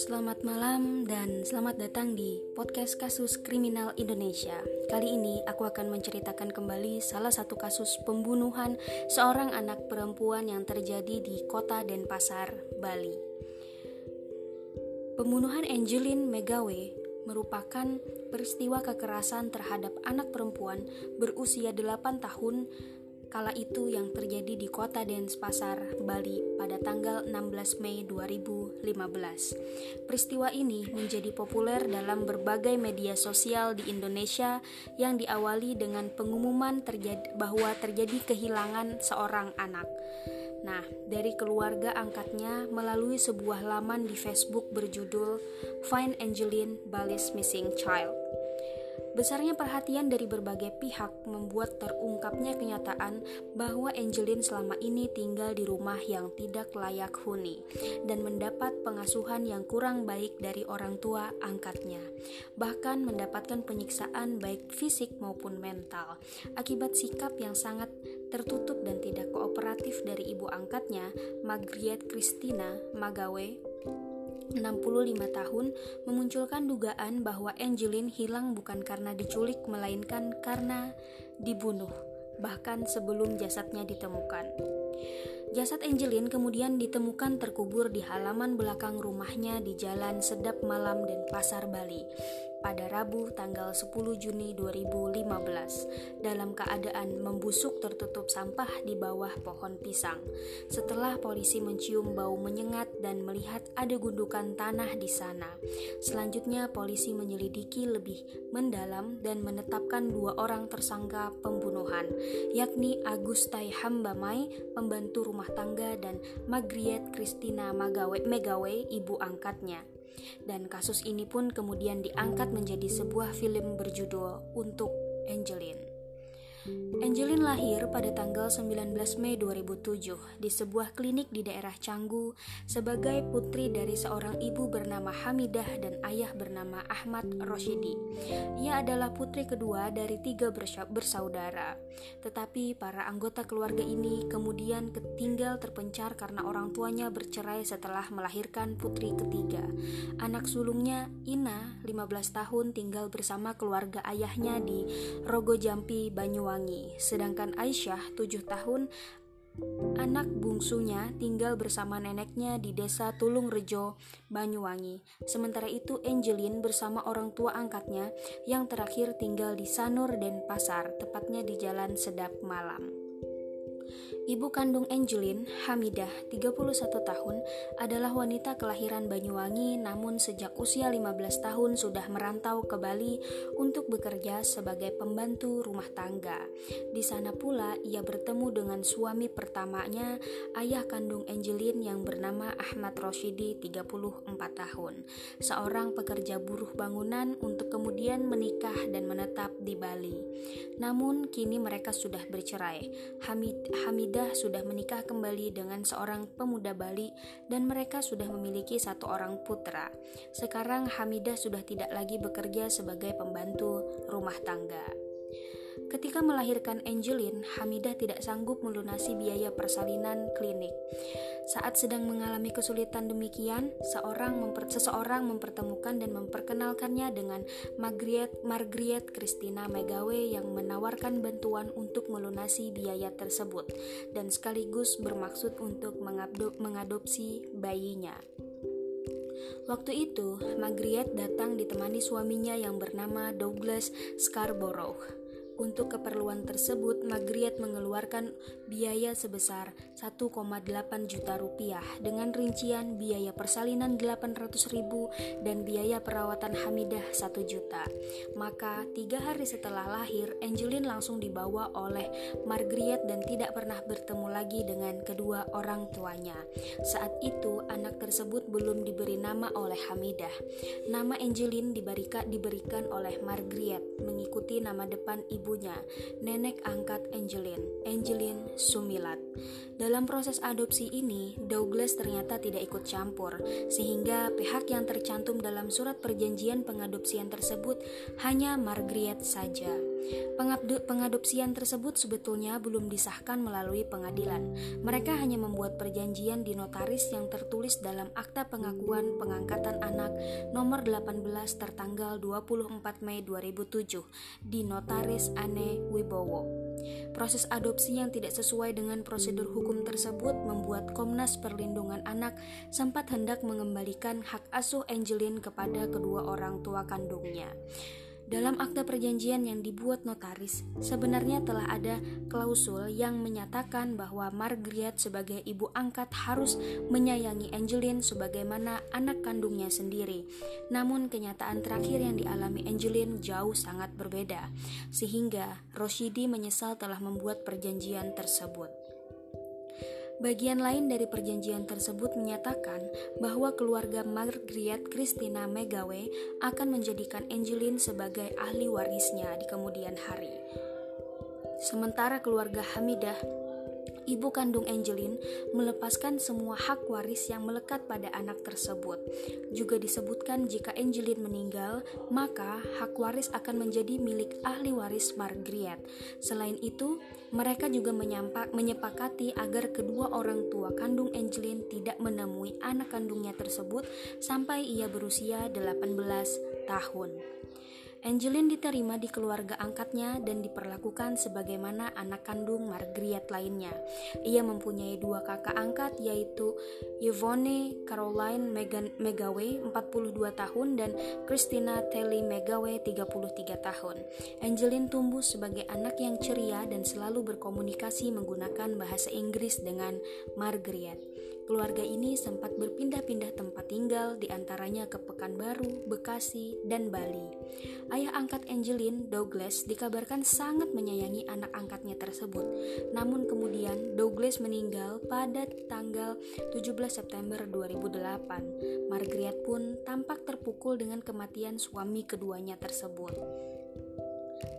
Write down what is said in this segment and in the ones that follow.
Selamat malam dan selamat datang di podcast kasus kriminal Indonesia. Kali ini aku akan menceritakan kembali salah satu kasus pembunuhan seorang anak perempuan yang terjadi di kota Denpasar, Bali. Pembunuhan Angeline Megawe merupakan peristiwa kekerasan terhadap anak perempuan berusia 8 tahun kala itu yang terjadi di kota Denpasar, Bali pada tanggal 16 Mei 2015. Peristiwa ini menjadi populer dalam berbagai media sosial di Indonesia yang diawali dengan pengumuman terjadi, bahwa terjadi kehilangan seorang anak. Nah, dari keluarga angkatnya melalui sebuah laman di Facebook berjudul Find Angeline Bali's Missing Child. Besarnya perhatian dari berbagai pihak membuat terungkapnya kenyataan bahwa Angelin selama ini tinggal di rumah yang tidak layak huni dan mendapat pengasuhan yang kurang baik dari orang tua angkatnya, bahkan mendapatkan penyiksaan baik fisik maupun mental. Akibat sikap yang sangat tertutup dan tidak kooperatif dari ibu angkatnya, Margaret Christina Magawe 65 tahun memunculkan dugaan bahwa Angeline hilang bukan karena diculik melainkan karena dibunuh bahkan sebelum jasadnya ditemukan. Jasad Angeline kemudian ditemukan terkubur di halaman belakang rumahnya di Jalan Sedap Malam dan Pasar Bali pada Rabu tanggal 10 Juni 2015 dalam keadaan membusuk tertutup sampah di bawah pohon pisang. Setelah polisi mencium bau menyengat dan melihat ada gundukan tanah di sana. Selanjutnya polisi menyelidiki lebih mendalam dan menetapkan dua orang tersangka pembunuhan, yakni Agustai Hambamai, pembantu rumah tangga dan Magriet Christina Magawe Megawe, ibu angkatnya dan kasus ini pun kemudian diangkat menjadi sebuah film berjudul Untuk Angeline. Angeline lahir pada tanggal 19 Mei 2007 di sebuah klinik di daerah Canggu sebagai putri dari seorang ibu bernama Hamidah dan ayah bernama Ahmad Roshidi. Ia adalah putri kedua dari tiga bersaudara. Tetapi para anggota keluarga ini kemudian tinggal terpencar karena orang tuanya bercerai setelah melahirkan putri ketiga. Anak sulungnya, Ina, 15 tahun tinggal bersama keluarga ayahnya di Rogo Jampi, Banyuwangi Banyuwangi, sedangkan Aisyah, tujuh tahun, anak bungsunya tinggal bersama neneknya di desa Tulung Rejo, Banyuwangi. Sementara itu Angelin bersama orang tua angkatnya yang terakhir tinggal di Sanur dan Pasar, tepatnya di Jalan Sedap Malam. Ibu kandung Angelin, Hamidah, 31 tahun, adalah wanita kelahiran Banyuwangi namun sejak usia 15 tahun sudah merantau ke Bali untuk bekerja sebagai pembantu rumah tangga. Di sana pula ia bertemu dengan suami pertamanya, ayah kandung Angelin yang bernama Ahmad Roshidi, 34 tahun, seorang pekerja buruh bangunan untuk kemudian menikah dan menetap di Bali. Namun kini mereka sudah bercerai. Hamid, Hamidah sudah menikah kembali dengan seorang pemuda Bali dan mereka sudah memiliki satu orang putra. Sekarang Hamidah sudah tidak lagi bekerja sebagai pembantu rumah tangga. Ketika melahirkan Angelin, Hamidah tidak sanggup melunasi biaya persalinan klinik. Saat sedang mengalami kesulitan demikian, seorang memper, seseorang mempertemukan dan memperkenalkannya dengan Margaret, Margaret Christina Megawe yang menawarkan bantuan untuk melunasi biaya tersebut dan sekaligus bermaksud untuk mengadopsi bayinya. Waktu itu, Margaret datang ditemani suaminya yang bernama Douglas Scarborough. Untuk keperluan tersebut, Magriet mengeluarkan biaya sebesar 1,8 juta rupiah dengan rincian biaya persalinan 800 ribu dan biaya perawatan Hamidah 1 juta. Maka tiga hari setelah lahir, Angelin langsung dibawa oleh Margriet dan tidak pernah bertemu lagi dengan kedua orang tuanya. Saat itu, anak tersebut belum diberi nama oleh Hamidah. Nama Angelin diberikan, diberikan oleh Margriet mengikuti nama depan ibu ibunya, nenek angkat Angelin, Angelin Sumilat. Dalam proses adopsi ini, Douglas ternyata tidak ikut campur, sehingga pihak yang tercantum dalam surat perjanjian pengadopsian tersebut hanya Margaret saja. Pengadopsian tersebut sebetulnya belum disahkan melalui pengadilan. Mereka hanya membuat perjanjian di notaris yang tertulis dalam Akta Pengakuan Pengangkatan Anak nomor 18 tertanggal 24 Mei 2007 di Notaris Ane Wibowo. Proses adopsi yang tidak sesuai dengan prosedur hukum tersebut membuat Komnas Perlindungan Anak sempat hendak mengembalikan hak asuh Angelin kepada kedua orang tua kandungnya. Dalam akta perjanjian yang dibuat notaris, sebenarnya telah ada klausul yang menyatakan bahwa Margaret sebagai ibu angkat harus menyayangi Angeline sebagaimana anak kandungnya sendiri. Namun kenyataan terakhir yang dialami Angeline jauh sangat berbeda, sehingga Roshidi menyesal telah membuat perjanjian tersebut. Bagian lain dari perjanjian tersebut menyatakan bahwa keluarga Margaret Christina Megawe akan menjadikan Angeline sebagai ahli warisnya di kemudian hari. Sementara keluarga Hamidah ibu kandung Angeline melepaskan semua hak waris yang melekat pada anak tersebut. Juga disebutkan jika Angeline meninggal, maka hak waris akan menjadi milik ahli waris Margaret. Selain itu, mereka juga menyepakati agar kedua orang tua kandung Angeline tidak menemui anak kandungnya tersebut sampai ia berusia 18 tahun. Angeline diterima di keluarga angkatnya dan diperlakukan sebagaimana anak kandung Margaret lainnya. Ia mempunyai dua kakak angkat yaitu Yvonne Caroline Megan Megawe 42 tahun dan Christina Telly Megawe 33 tahun. Angeline tumbuh sebagai anak yang ceria dan selalu berkomunikasi menggunakan bahasa Inggris dengan Margaret. Keluarga ini sempat berpindah-pindah tempat tinggal, di antaranya ke Pekanbaru, Bekasi, dan Bali. Ayah angkat Angeline, Douglas, dikabarkan sangat menyayangi anak angkatnya tersebut. Namun kemudian Douglas meninggal pada tanggal 17 September 2008. Margaret pun tampak terpukul dengan kematian suami keduanya tersebut.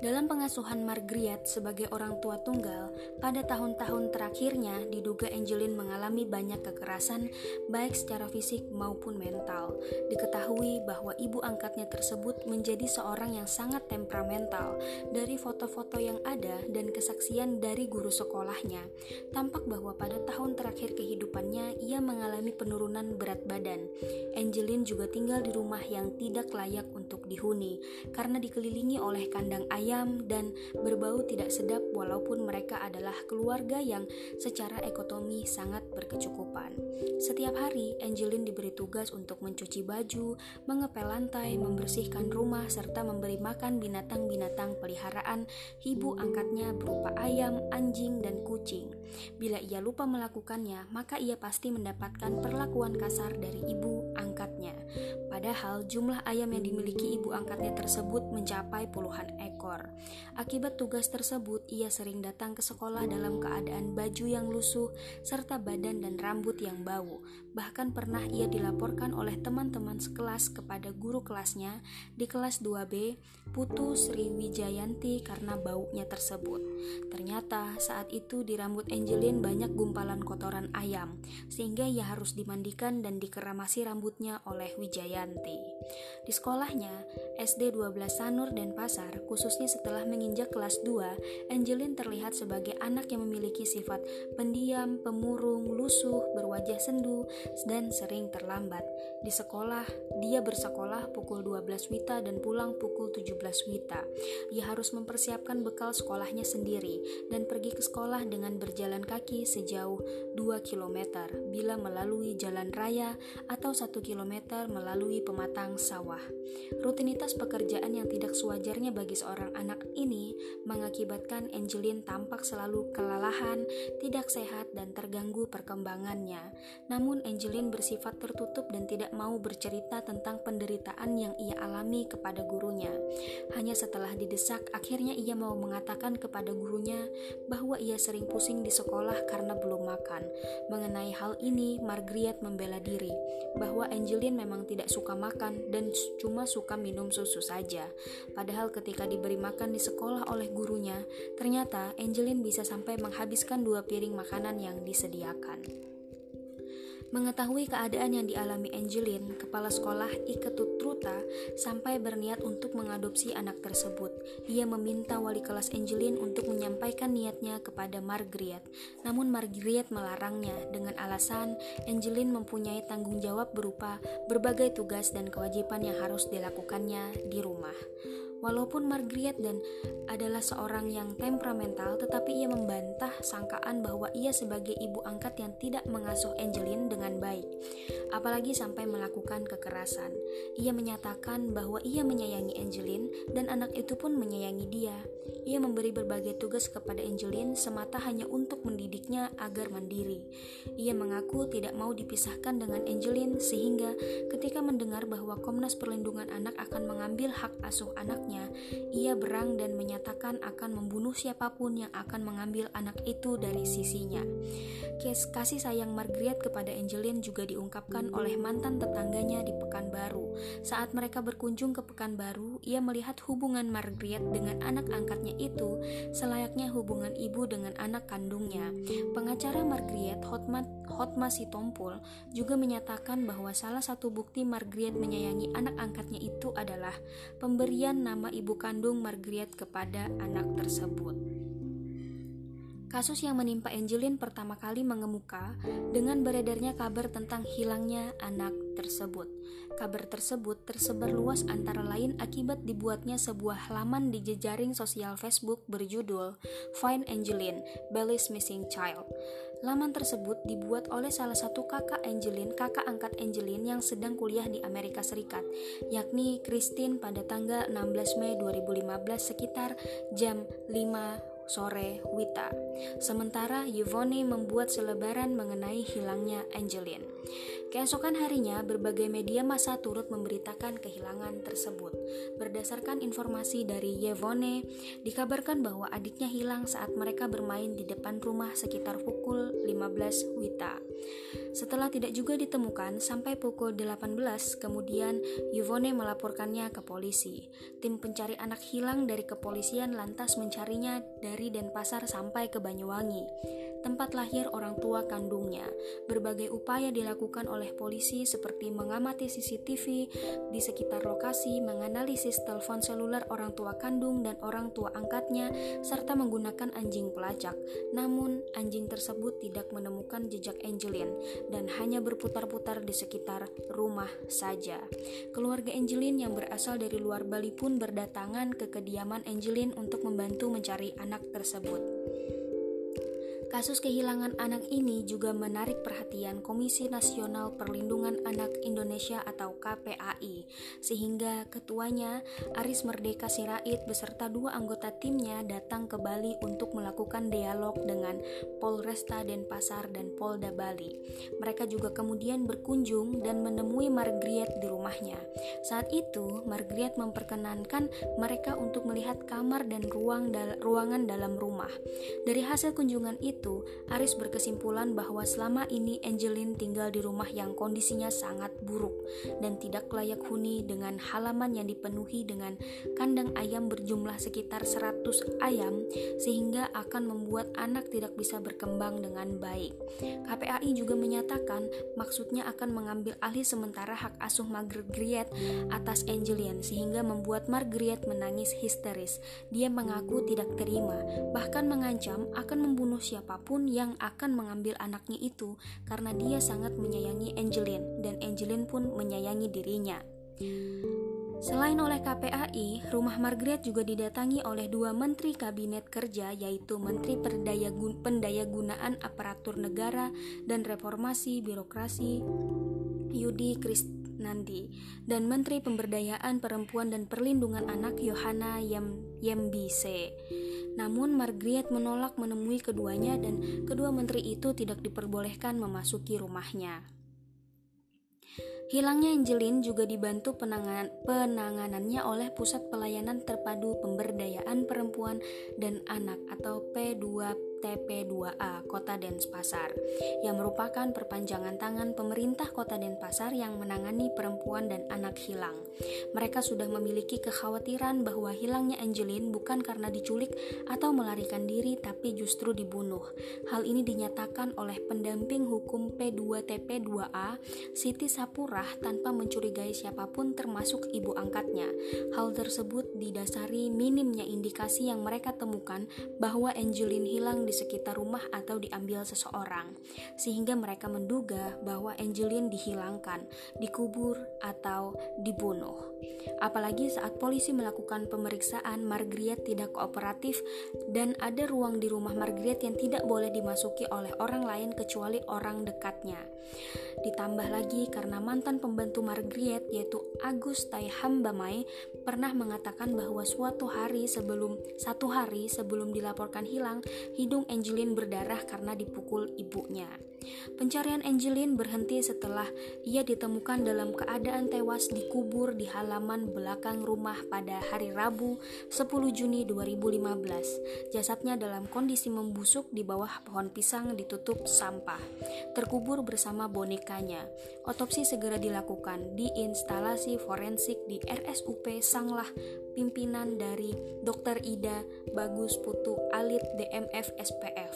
Dalam pengasuhan Margaret sebagai orang tua tunggal, pada tahun-tahun terakhirnya diduga Angeline mengalami banyak kekerasan baik secara fisik maupun mental. Diketahui bahwa ibu angkatnya tersebut menjadi seorang yang sangat temperamental. Dari foto-foto yang ada dan kesaksian dari guru sekolahnya, tampak bahwa pada tahun terakhir kehidupannya ia mengalami penurunan berat badan. Angeline juga tinggal di rumah yang tidak layak untuk dihuni karena dikelilingi oleh kandang ayam dan berbau tidak sedap walaupun mereka adalah keluarga yang secara ekonomi sangat berkecukupan. Setiap hari, Angeline diberi tugas untuk mencuci baju, mengepel lantai, membersihkan rumah, serta memberi makan binatang-binatang peliharaan ibu angkatnya berupa ayam, anjing, dan kucing. Bila ia lupa melakukannya, maka ia pasti mendapatkan perlakuan kasar dari ibu. Padahal jumlah ayam yang dimiliki ibu angkatnya tersebut mencapai puluhan ekor. Akibat tugas tersebut, ia sering datang ke sekolah dalam keadaan baju yang lusuh serta badan dan rambut yang bau. Bahkan pernah ia dilaporkan oleh teman-teman sekelas kepada guru kelasnya di kelas 2B, Putu Sri Wijayanti karena baunya tersebut. Ternyata saat itu di rambut Angelin banyak gumpalan kotoran ayam, sehingga ia harus dimandikan dan dikeramasi rambutnya oleh Wijayanti. Di sekolahnya, SD 12 Sanur dan Pasar, khususnya setelah menginjak kelas 2, Angelin terlihat sebagai anak yang memiliki sifat pendiam, pemurung, lusuh, berwajah sendu, dan sering terlambat. Di sekolah, dia bersekolah pukul 12 Wita dan pulang pukul 17 Wita. Ia harus mempersiapkan bekal sekolahnya sendiri dan pergi ke sekolah dengan berjalan kaki sejauh 2 km bila melalui jalan raya atau 1 km melalui pematang sawah. Rutinitas pekerjaan yang tidak sewajarnya bagi seorang anak ini mengakibatkan Angeline tampak selalu kelelahan, tidak sehat, dan terganggu perkembangannya. Namun, Angeline bersifat tertutup dan tidak mau bercerita tentang penderitaan yang ia alami kepada gurunya. Hanya setelah didesak, akhirnya ia mau mengatakan kepada gurunya bahwa ia sering pusing di sekolah karena belum makan. Mengenai hal ini, Margaret membela diri bahwa Angeline memang tidak suka makan dan cuma suka minum susu saja. Padahal ketika diberi makan di sekolah oleh gurunya, ternyata Angeline bisa sampai menghabiskan dua piring makanan yang disediakan. Mengetahui keadaan yang dialami Angelin, kepala sekolah Iketutruta sampai berniat untuk mengadopsi anak tersebut. Ia meminta wali kelas Angelin untuk menyampaikan niatnya kepada Margaret. Namun Margaret melarangnya dengan alasan Angelin mempunyai tanggung jawab berupa berbagai tugas dan kewajiban yang harus dilakukannya di rumah. Walaupun Margaret dan adalah seorang yang temperamental, tetapi ia membantah sangkaan bahwa ia sebagai ibu angkat yang tidak mengasuh Angeline dengan baik, apalagi sampai melakukan kekerasan. Ia menyatakan bahwa ia menyayangi Angeline dan anak itu pun menyayangi dia. Ia memberi berbagai tugas kepada Angeline semata hanya untuk mendidiknya agar mandiri. Ia mengaku tidak mau dipisahkan dengan Angeline sehingga ketika mendengar bahwa Komnas Perlindungan Anak akan mengambil hak asuh anaknya, ia berang dan menyatakan akan membunuh siapa pun yang akan mengambil anak itu dari sisinya. Kasih sayang Margaret kepada Angeline juga diungkapkan oleh mantan tetangganya di Pekanbaru. Saat mereka berkunjung ke Pekanbaru, ia melihat hubungan Margaret dengan anak angkatnya itu selayaknya hubungan ibu dengan anak kandungnya. Pengacara Margaret Hotma, Hotma Sitompul juga menyatakan bahwa salah satu bukti Margaret menyayangi anak angkatnya itu adalah pemberian nama ibu kandung Margaret kepada anak tersebut. Kasus yang menimpa Angelin pertama kali mengemuka dengan beredarnya kabar tentang hilangnya anak tersebut. Kabar tersebut tersebar luas antara lain akibat dibuatnya sebuah halaman di jejaring sosial Facebook berjudul Find Angeline, Belly's Missing Child. Laman tersebut dibuat oleh salah satu kakak Angeline, kakak angkat Angeline yang sedang kuliah di Amerika Serikat, yakni Christine pada tanggal 16 Mei 2015 sekitar jam 5 sore Wita. Sementara Yvonne membuat selebaran mengenai hilangnya Angeline. Keesokan harinya, berbagai media massa turut memberitakan kehilangan tersebut. Berdasarkan informasi dari Yvonne, dikabarkan bahwa adiknya hilang saat mereka bermain di depan rumah sekitar pukul 15 Wita. Setelah tidak juga ditemukan sampai pukul 18, kemudian Yvonne melaporkannya ke polisi. Tim pencari anak hilang dari kepolisian lantas mencarinya dari Denpasar sampai ke Banyuwangi tempat lahir orang tua kandungnya. Berbagai upaya dilakukan oleh polisi seperti mengamati CCTV di sekitar lokasi, menganalisis telepon seluler orang tua kandung dan orang tua angkatnya, serta menggunakan anjing pelacak. Namun, anjing tersebut tidak menemukan jejak Angelin dan hanya berputar-putar di sekitar rumah saja. Keluarga Angelin yang berasal dari luar Bali pun berdatangan ke kediaman Angelin untuk membantu mencari anak tersebut. Kasus kehilangan anak ini juga menarik perhatian Komisi Nasional Perlindungan Anak Indonesia atau KPAI, sehingga ketuanya Aris Merdeka Sirait beserta dua anggota timnya datang ke Bali untuk melakukan dialog dengan Polresta Denpasar dan Polda Bali. Mereka juga kemudian berkunjung dan menemui Margriet di rumahnya. Saat itu, Margriet memperkenankan mereka untuk melihat kamar dan ruang dal ruangan dalam rumah. Dari hasil kunjungan itu, itu, Aris berkesimpulan bahwa selama ini Angeline tinggal di rumah yang kondisinya sangat buruk dan tidak layak huni dengan halaman yang dipenuhi dengan kandang ayam berjumlah sekitar 100 ayam sehingga akan membuat anak tidak bisa berkembang dengan baik. KPAI juga menyatakan maksudnya akan mengambil alih sementara hak asuh Margaret atas Angeline sehingga membuat Margaret menangis histeris. Dia mengaku tidak terima, bahkan mengancam akan membunuh siapa siapa pun yang akan mengambil anaknya itu karena dia sangat menyayangi Angeline dan Angeline pun menyayangi dirinya. Selain oleh KPAI, rumah Margaret juga didatangi oleh dua menteri kabinet kerja yaitu Menteri Pendayagunaan Aparatur Negara dan Reformasi Birokrasi Yudi Krisnandi dan Menteri Pemberdayaan Perempuan dan Perlindungan Anak Yohana Yem Yembise. Namun Margaret menolak menemui keduanya dan kedua menteri itu tidak diperbolehkan memasuki rumahnya. Hilangnya Angelin juga dibantu penangan, penanganannya oleh Pusat Pelayanan Terpadu Pemberdayaan Perempuan dan Anak atau P2 TP2A Kota Denpasar yang merupakan perpanjangan tangan pemerintah Kota Denpasar yang menangani perempuan dan anak hilang. Mereka sudah memiliki kekhawatiran bahwa hilangnya Angelin bukan karena diculik atau melarikan diri tapi justru dibunuh. Hal ini dinyatakan oleh pendamping hukum P2TP2A Siti Sapurah tanpa mencurigai siapa pun termasuk ibu angkatnya. Hal tersebut didasari minimnya indikasi yang mereka temukan bahwa Angelin hilang di sekitar rumah atau diambil seseorang, sehingga mereka menduga bahwa Angelin dihilangkan, dikubur, atau dibunuh. Apalagi saat polisi melakukan pemeriksaan, Margaret tidak kooperatif dan ada ruang di rumah Margaret yang tidak boleh dimasuki oleh orang lain kecuali orang dekatnya. Ditambah lagi karena mantan pembantu Margaret yaitu Agus Taiham Bamai pernah mengatakan bahwa suatu hari sebelum satu hari sebelum dilaporkan hilang, hidung Angelin berdarah karena dipukul ibunya. Pencarian Angelin berhenti setelah ia ditemukan dalam keadaan tewas dikubur di halaman belakang rumah pada hari Rabu 10 Juni 2015. Jasadnya dalam kondisi membusuk di bawah pohon pisang ditutup sampah, terkubur bersama bonekanya. Otopsi segera dilakukan di instalasi forensik di RSUP Sanglah pimpinan dari Dr. Ida Bagus Putu Alit DMF SPF.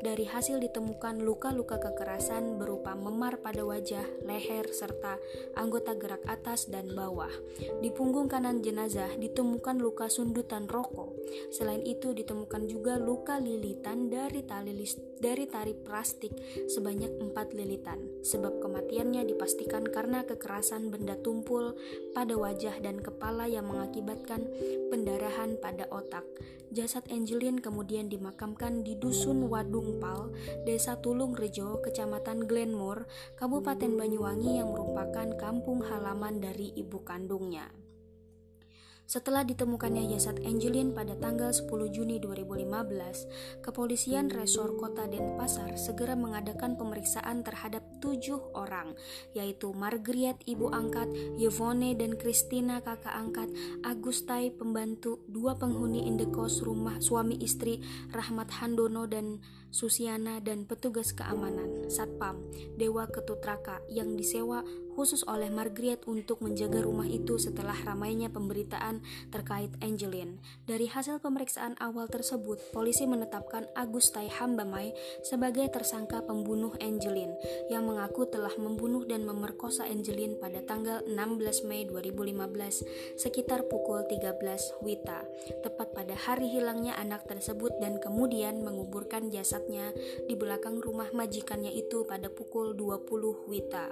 Dari hasil ditemukan luka-luka kekerasan berupa memar pada wajah, leher, serta anggota gerak atas dan bawah. Di punggung kanan jenazah ditemukan luka sundutan rokok. Selain itu ditemukan juga luka lilitan dari tali dari tali plastik sebanyak 4 lilitan. Sebab kematiannya dipastikan karena kekerasan benda tumpul pada wajah dan kepala yang mengakibatkan pendarahan pada otak. Jasad Angelin kemudian dimakamkan di Dusun Wadung Pal, Desa Tulung Rejo, Kecamatan Glenmore, Kabupaten Banyuwangi yang merupakan kampung halaman dari ibu kandungnya. Setelah ditemukannya jasad Angelin pada tanggal 10 Juni 2015, Kepolisian Resor Kota Denpasar segera mengadakan pemeriksaan terhadap tujuh orang, yaitu Margriet ibu angkat, Yvonne dan Christina kakak angkat, Agustai pembantu, dua penghuni indekos rumah suami istri Rahmat Handono dan Susiana dan petugas keamanan Satpam Dewa Ketutraka yang disewa khusus oleh Margaret untuk menjaga rumah itu setelah ramainya pemberitaan terkait Angelin. Dari hasil pemeriksaan awal tersebut, polisi menetapkan Agus Taiham Bamai sebagai tersangka pembunuh Angelin yang mengaku telah membunuh dan memerkosa Angelin pada tanggal 16 Mei 2015 sekitar pukul 13 Wita, tepat pada hari hilangnya anak tersebut dan kemudian menguburkan jasadnya di belakang rumah majikannya itu pada pukul 20 Wita.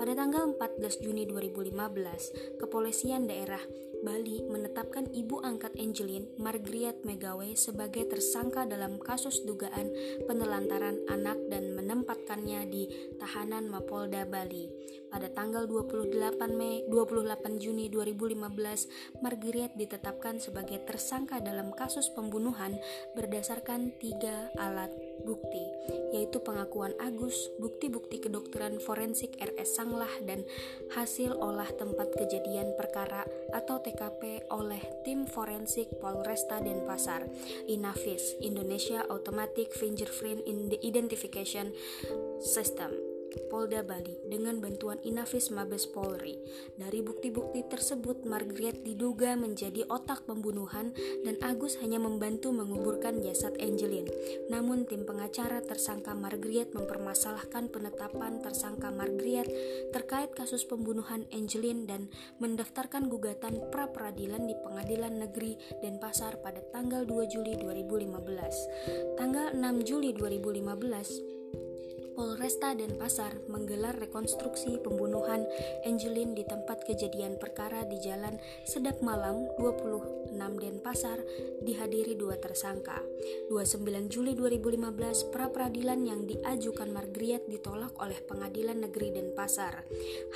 Pada tanggal tanggal 14 Juni 2015, Kepolisian Daerah Bali menetapkan ibu angkat Angelin, Margriet Megawe sebagai tersangka dalam kasus dugaan penelantaran anak dan menempatkannya di tahanan Mapolda Bali. Pada tanggal 28 Mei 28 Juni 2015, Margriet ditetapkan sebagai tersangka dalam kasus pembunuhan berdasarkan tiga alat bukti, yaitu pengakuan Agus, bukti-bukti kedokteran forensik RS Sanglah, dan hasil olah tempat kejadian perkara atau TKP oleh tim forensik Polresta Denpasar, Inavis, Indonesia Automatic Fingerprint Identification System Polda Bali dengan bantuan Inavis Mabes Polri. Dari bukti-bukti tersebut, Margaret diduga menjadi otak pembunuhan dan Agus hanya membantu menguburkan jasad Angelin. Namun tim pengacara tersangka Margaret mempermasalahkan penetapan tersangka Margaret terkait kasus pembunuhan Angelin dan mendaftarkan gugatan pra peradilan di Pengadilan Negeri Denpasar pada tanggal 2 Juli 2015. Tanggal 6 Juli 2015, Polresta Denpasar menggelar rekonstruksi pembunuhan Angelin di tempat kejadian perkara di Jalan Sedap Malam 26 Denpasar dihadiri dua tersangka. 29 Juli 2015, pra peradilan yang diajukan Margriet ditolak oleh Pengadilan Negeri Denpasar.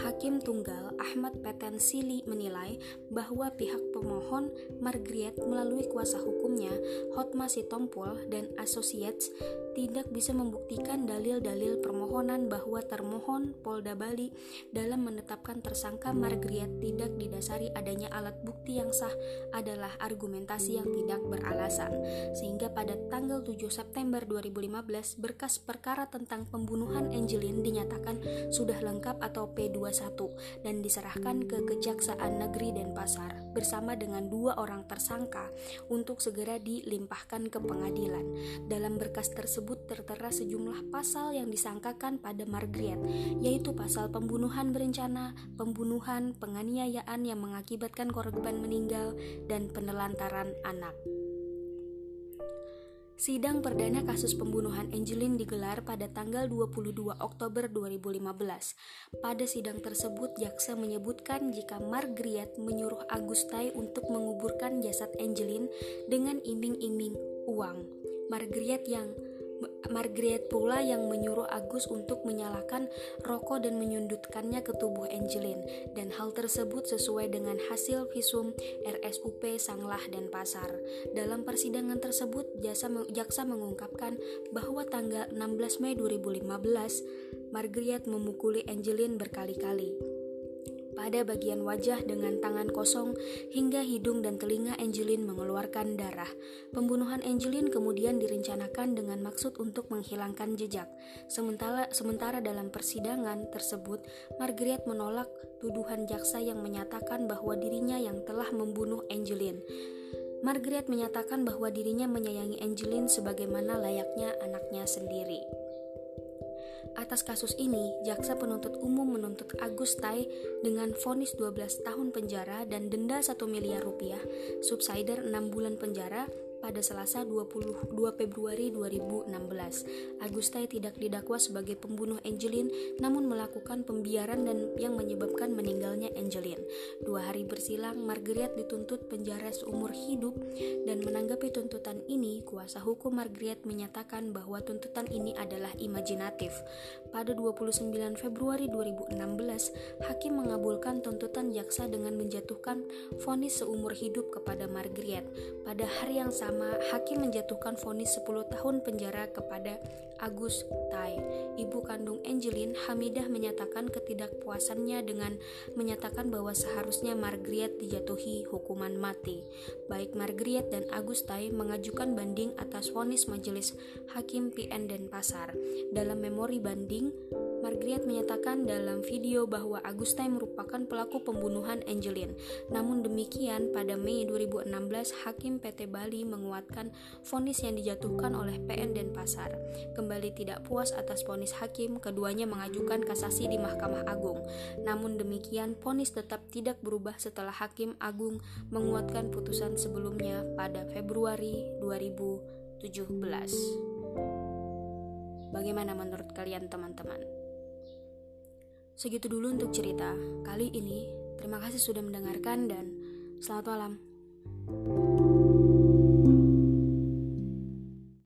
Hakim Tunggal Ahmad Peten Sili menilai bahwa pihak pemohon Margriet melalui kuasa hukum hukumnya, Hotma Sitompul dan Associates tidak bisa membuktikan dalil-dalil permohonan bahwa termohon Polda Bali dalam menetapkan tersangka Margriet tidak didasari adanya alat bukti yang sah adalah argumentasi yang tidak beralasan. Sehingga pada tanggal 7 September 2015 berkas perkara tentang pembunuhan Angelin dinyatakan sudah lengkap atau P21 dan diserahkan ke Kejaksaan Negeri Denpasar bersama dengan dua orang tersangka untuk segera dilimpahkan ke pengadilan. Dalam berkas tersebut tertera sejumlah pasal yang disangkakan pada Margaret, yaitu pasal pembunuhan berencana, pembunuhan, penganiayaan yang mengakibatkan korban meninggal, dan penelantaran anak. Sidang perdana kasus pembunuhan Angelin digelar pada tanggal 22 Oktober 2015. Pada sidang tersebut, jaksa menyebutkan jika Margaret menyuruh Agustai untuk menguburkan jasad Angelin dengan iming-iming uang. Margaret yang Margaret pula yang menyuruh Agus untuk menyalakan rokok dan menyundutkannya ke tubuh Angelin dan hal tersebut sesuai dengan hasil visum RSUP Sanglah dan Pasar. Dalam persidangan tersebut, jasa, jaksa mengungkapkan bahwa tanggal 16 Mei 2015 Margaret memukuli Angelin berkali-kali pada bagian wajah dengan tangan kosong hingga hidung dan telinga Angelin mengeluarkan darah. Pembunuhan Angelin kemudian direncanakan dengan maksud untuk menghilangkan jejak. Sementara sementara dalam persidangan tersebut, Margaret menolak tuduhan jaksa yang menyatakan bahwa dirinya yang telah membunuh Angelin. Margaret menyatakan bahwa dirinya menyayangi Angelin sebagaimana layaknya anaknya sendiri. Atas kasus ini, jaksa penuntut umum menuntut Agus Tai dengan vonis 12 tahun penjara dan denda 1 miliar rupiah, subsider 6 bulan penjara, pada Selasa 22 Februari 2016. Agustai tidak didakwa sebagai pembunuh Angelin namun melakukan pembiaran dan yang menyebabkan meninggalnya Angelin. Dua hari bersilang, Margaret dituntut penjara seumur hidup dan menanggapi tuntutan ini, kuasa hukum Margaret menyatakan bahwa tuntutan ini adalah imajinatif. Pada 29 Februari 2016, hakim mengabulkan tuntutan jaksa dengan menjatuhkan vonis seumur hidup kepada Margaret. Pada hari yang sama, hakim menjatuhkan vonis 10 tahun penjara kepada Agus Tai. Ibu kandung Angelin, Hamidah menyatakan ketidakpuasannya dengan menyatakan bahwa seharusnya Margaret dijatuhi hukuman mati. Baik Margaret dan Agus Tai mengajukan banding atas vonis majelis Hakim PN Denpasar. Dalam memori banding, Margaret menyatakan dalam video bahwa Agustai merupakan pelaku pembunuhan Angelin. Namun demikian, pada Mei 2016, Hakim PT Bali menguatkan vonis yang dijatuhkan oleh PN Denpasar. Kembali tidak puas atas vonis hakim, keduanya mengajukan kasasi di Mahkamah Agung. Namun demikian, vonis tetap tidak berubah setelah Hakim Agung menguatkan putusan sebelumnya pada Februari 2017. Bagaimana menurut kalian, teman-teman? Segitu dulu untuk cerita kali ini. Terima kasih sudah mendengarkan dan selamat malam.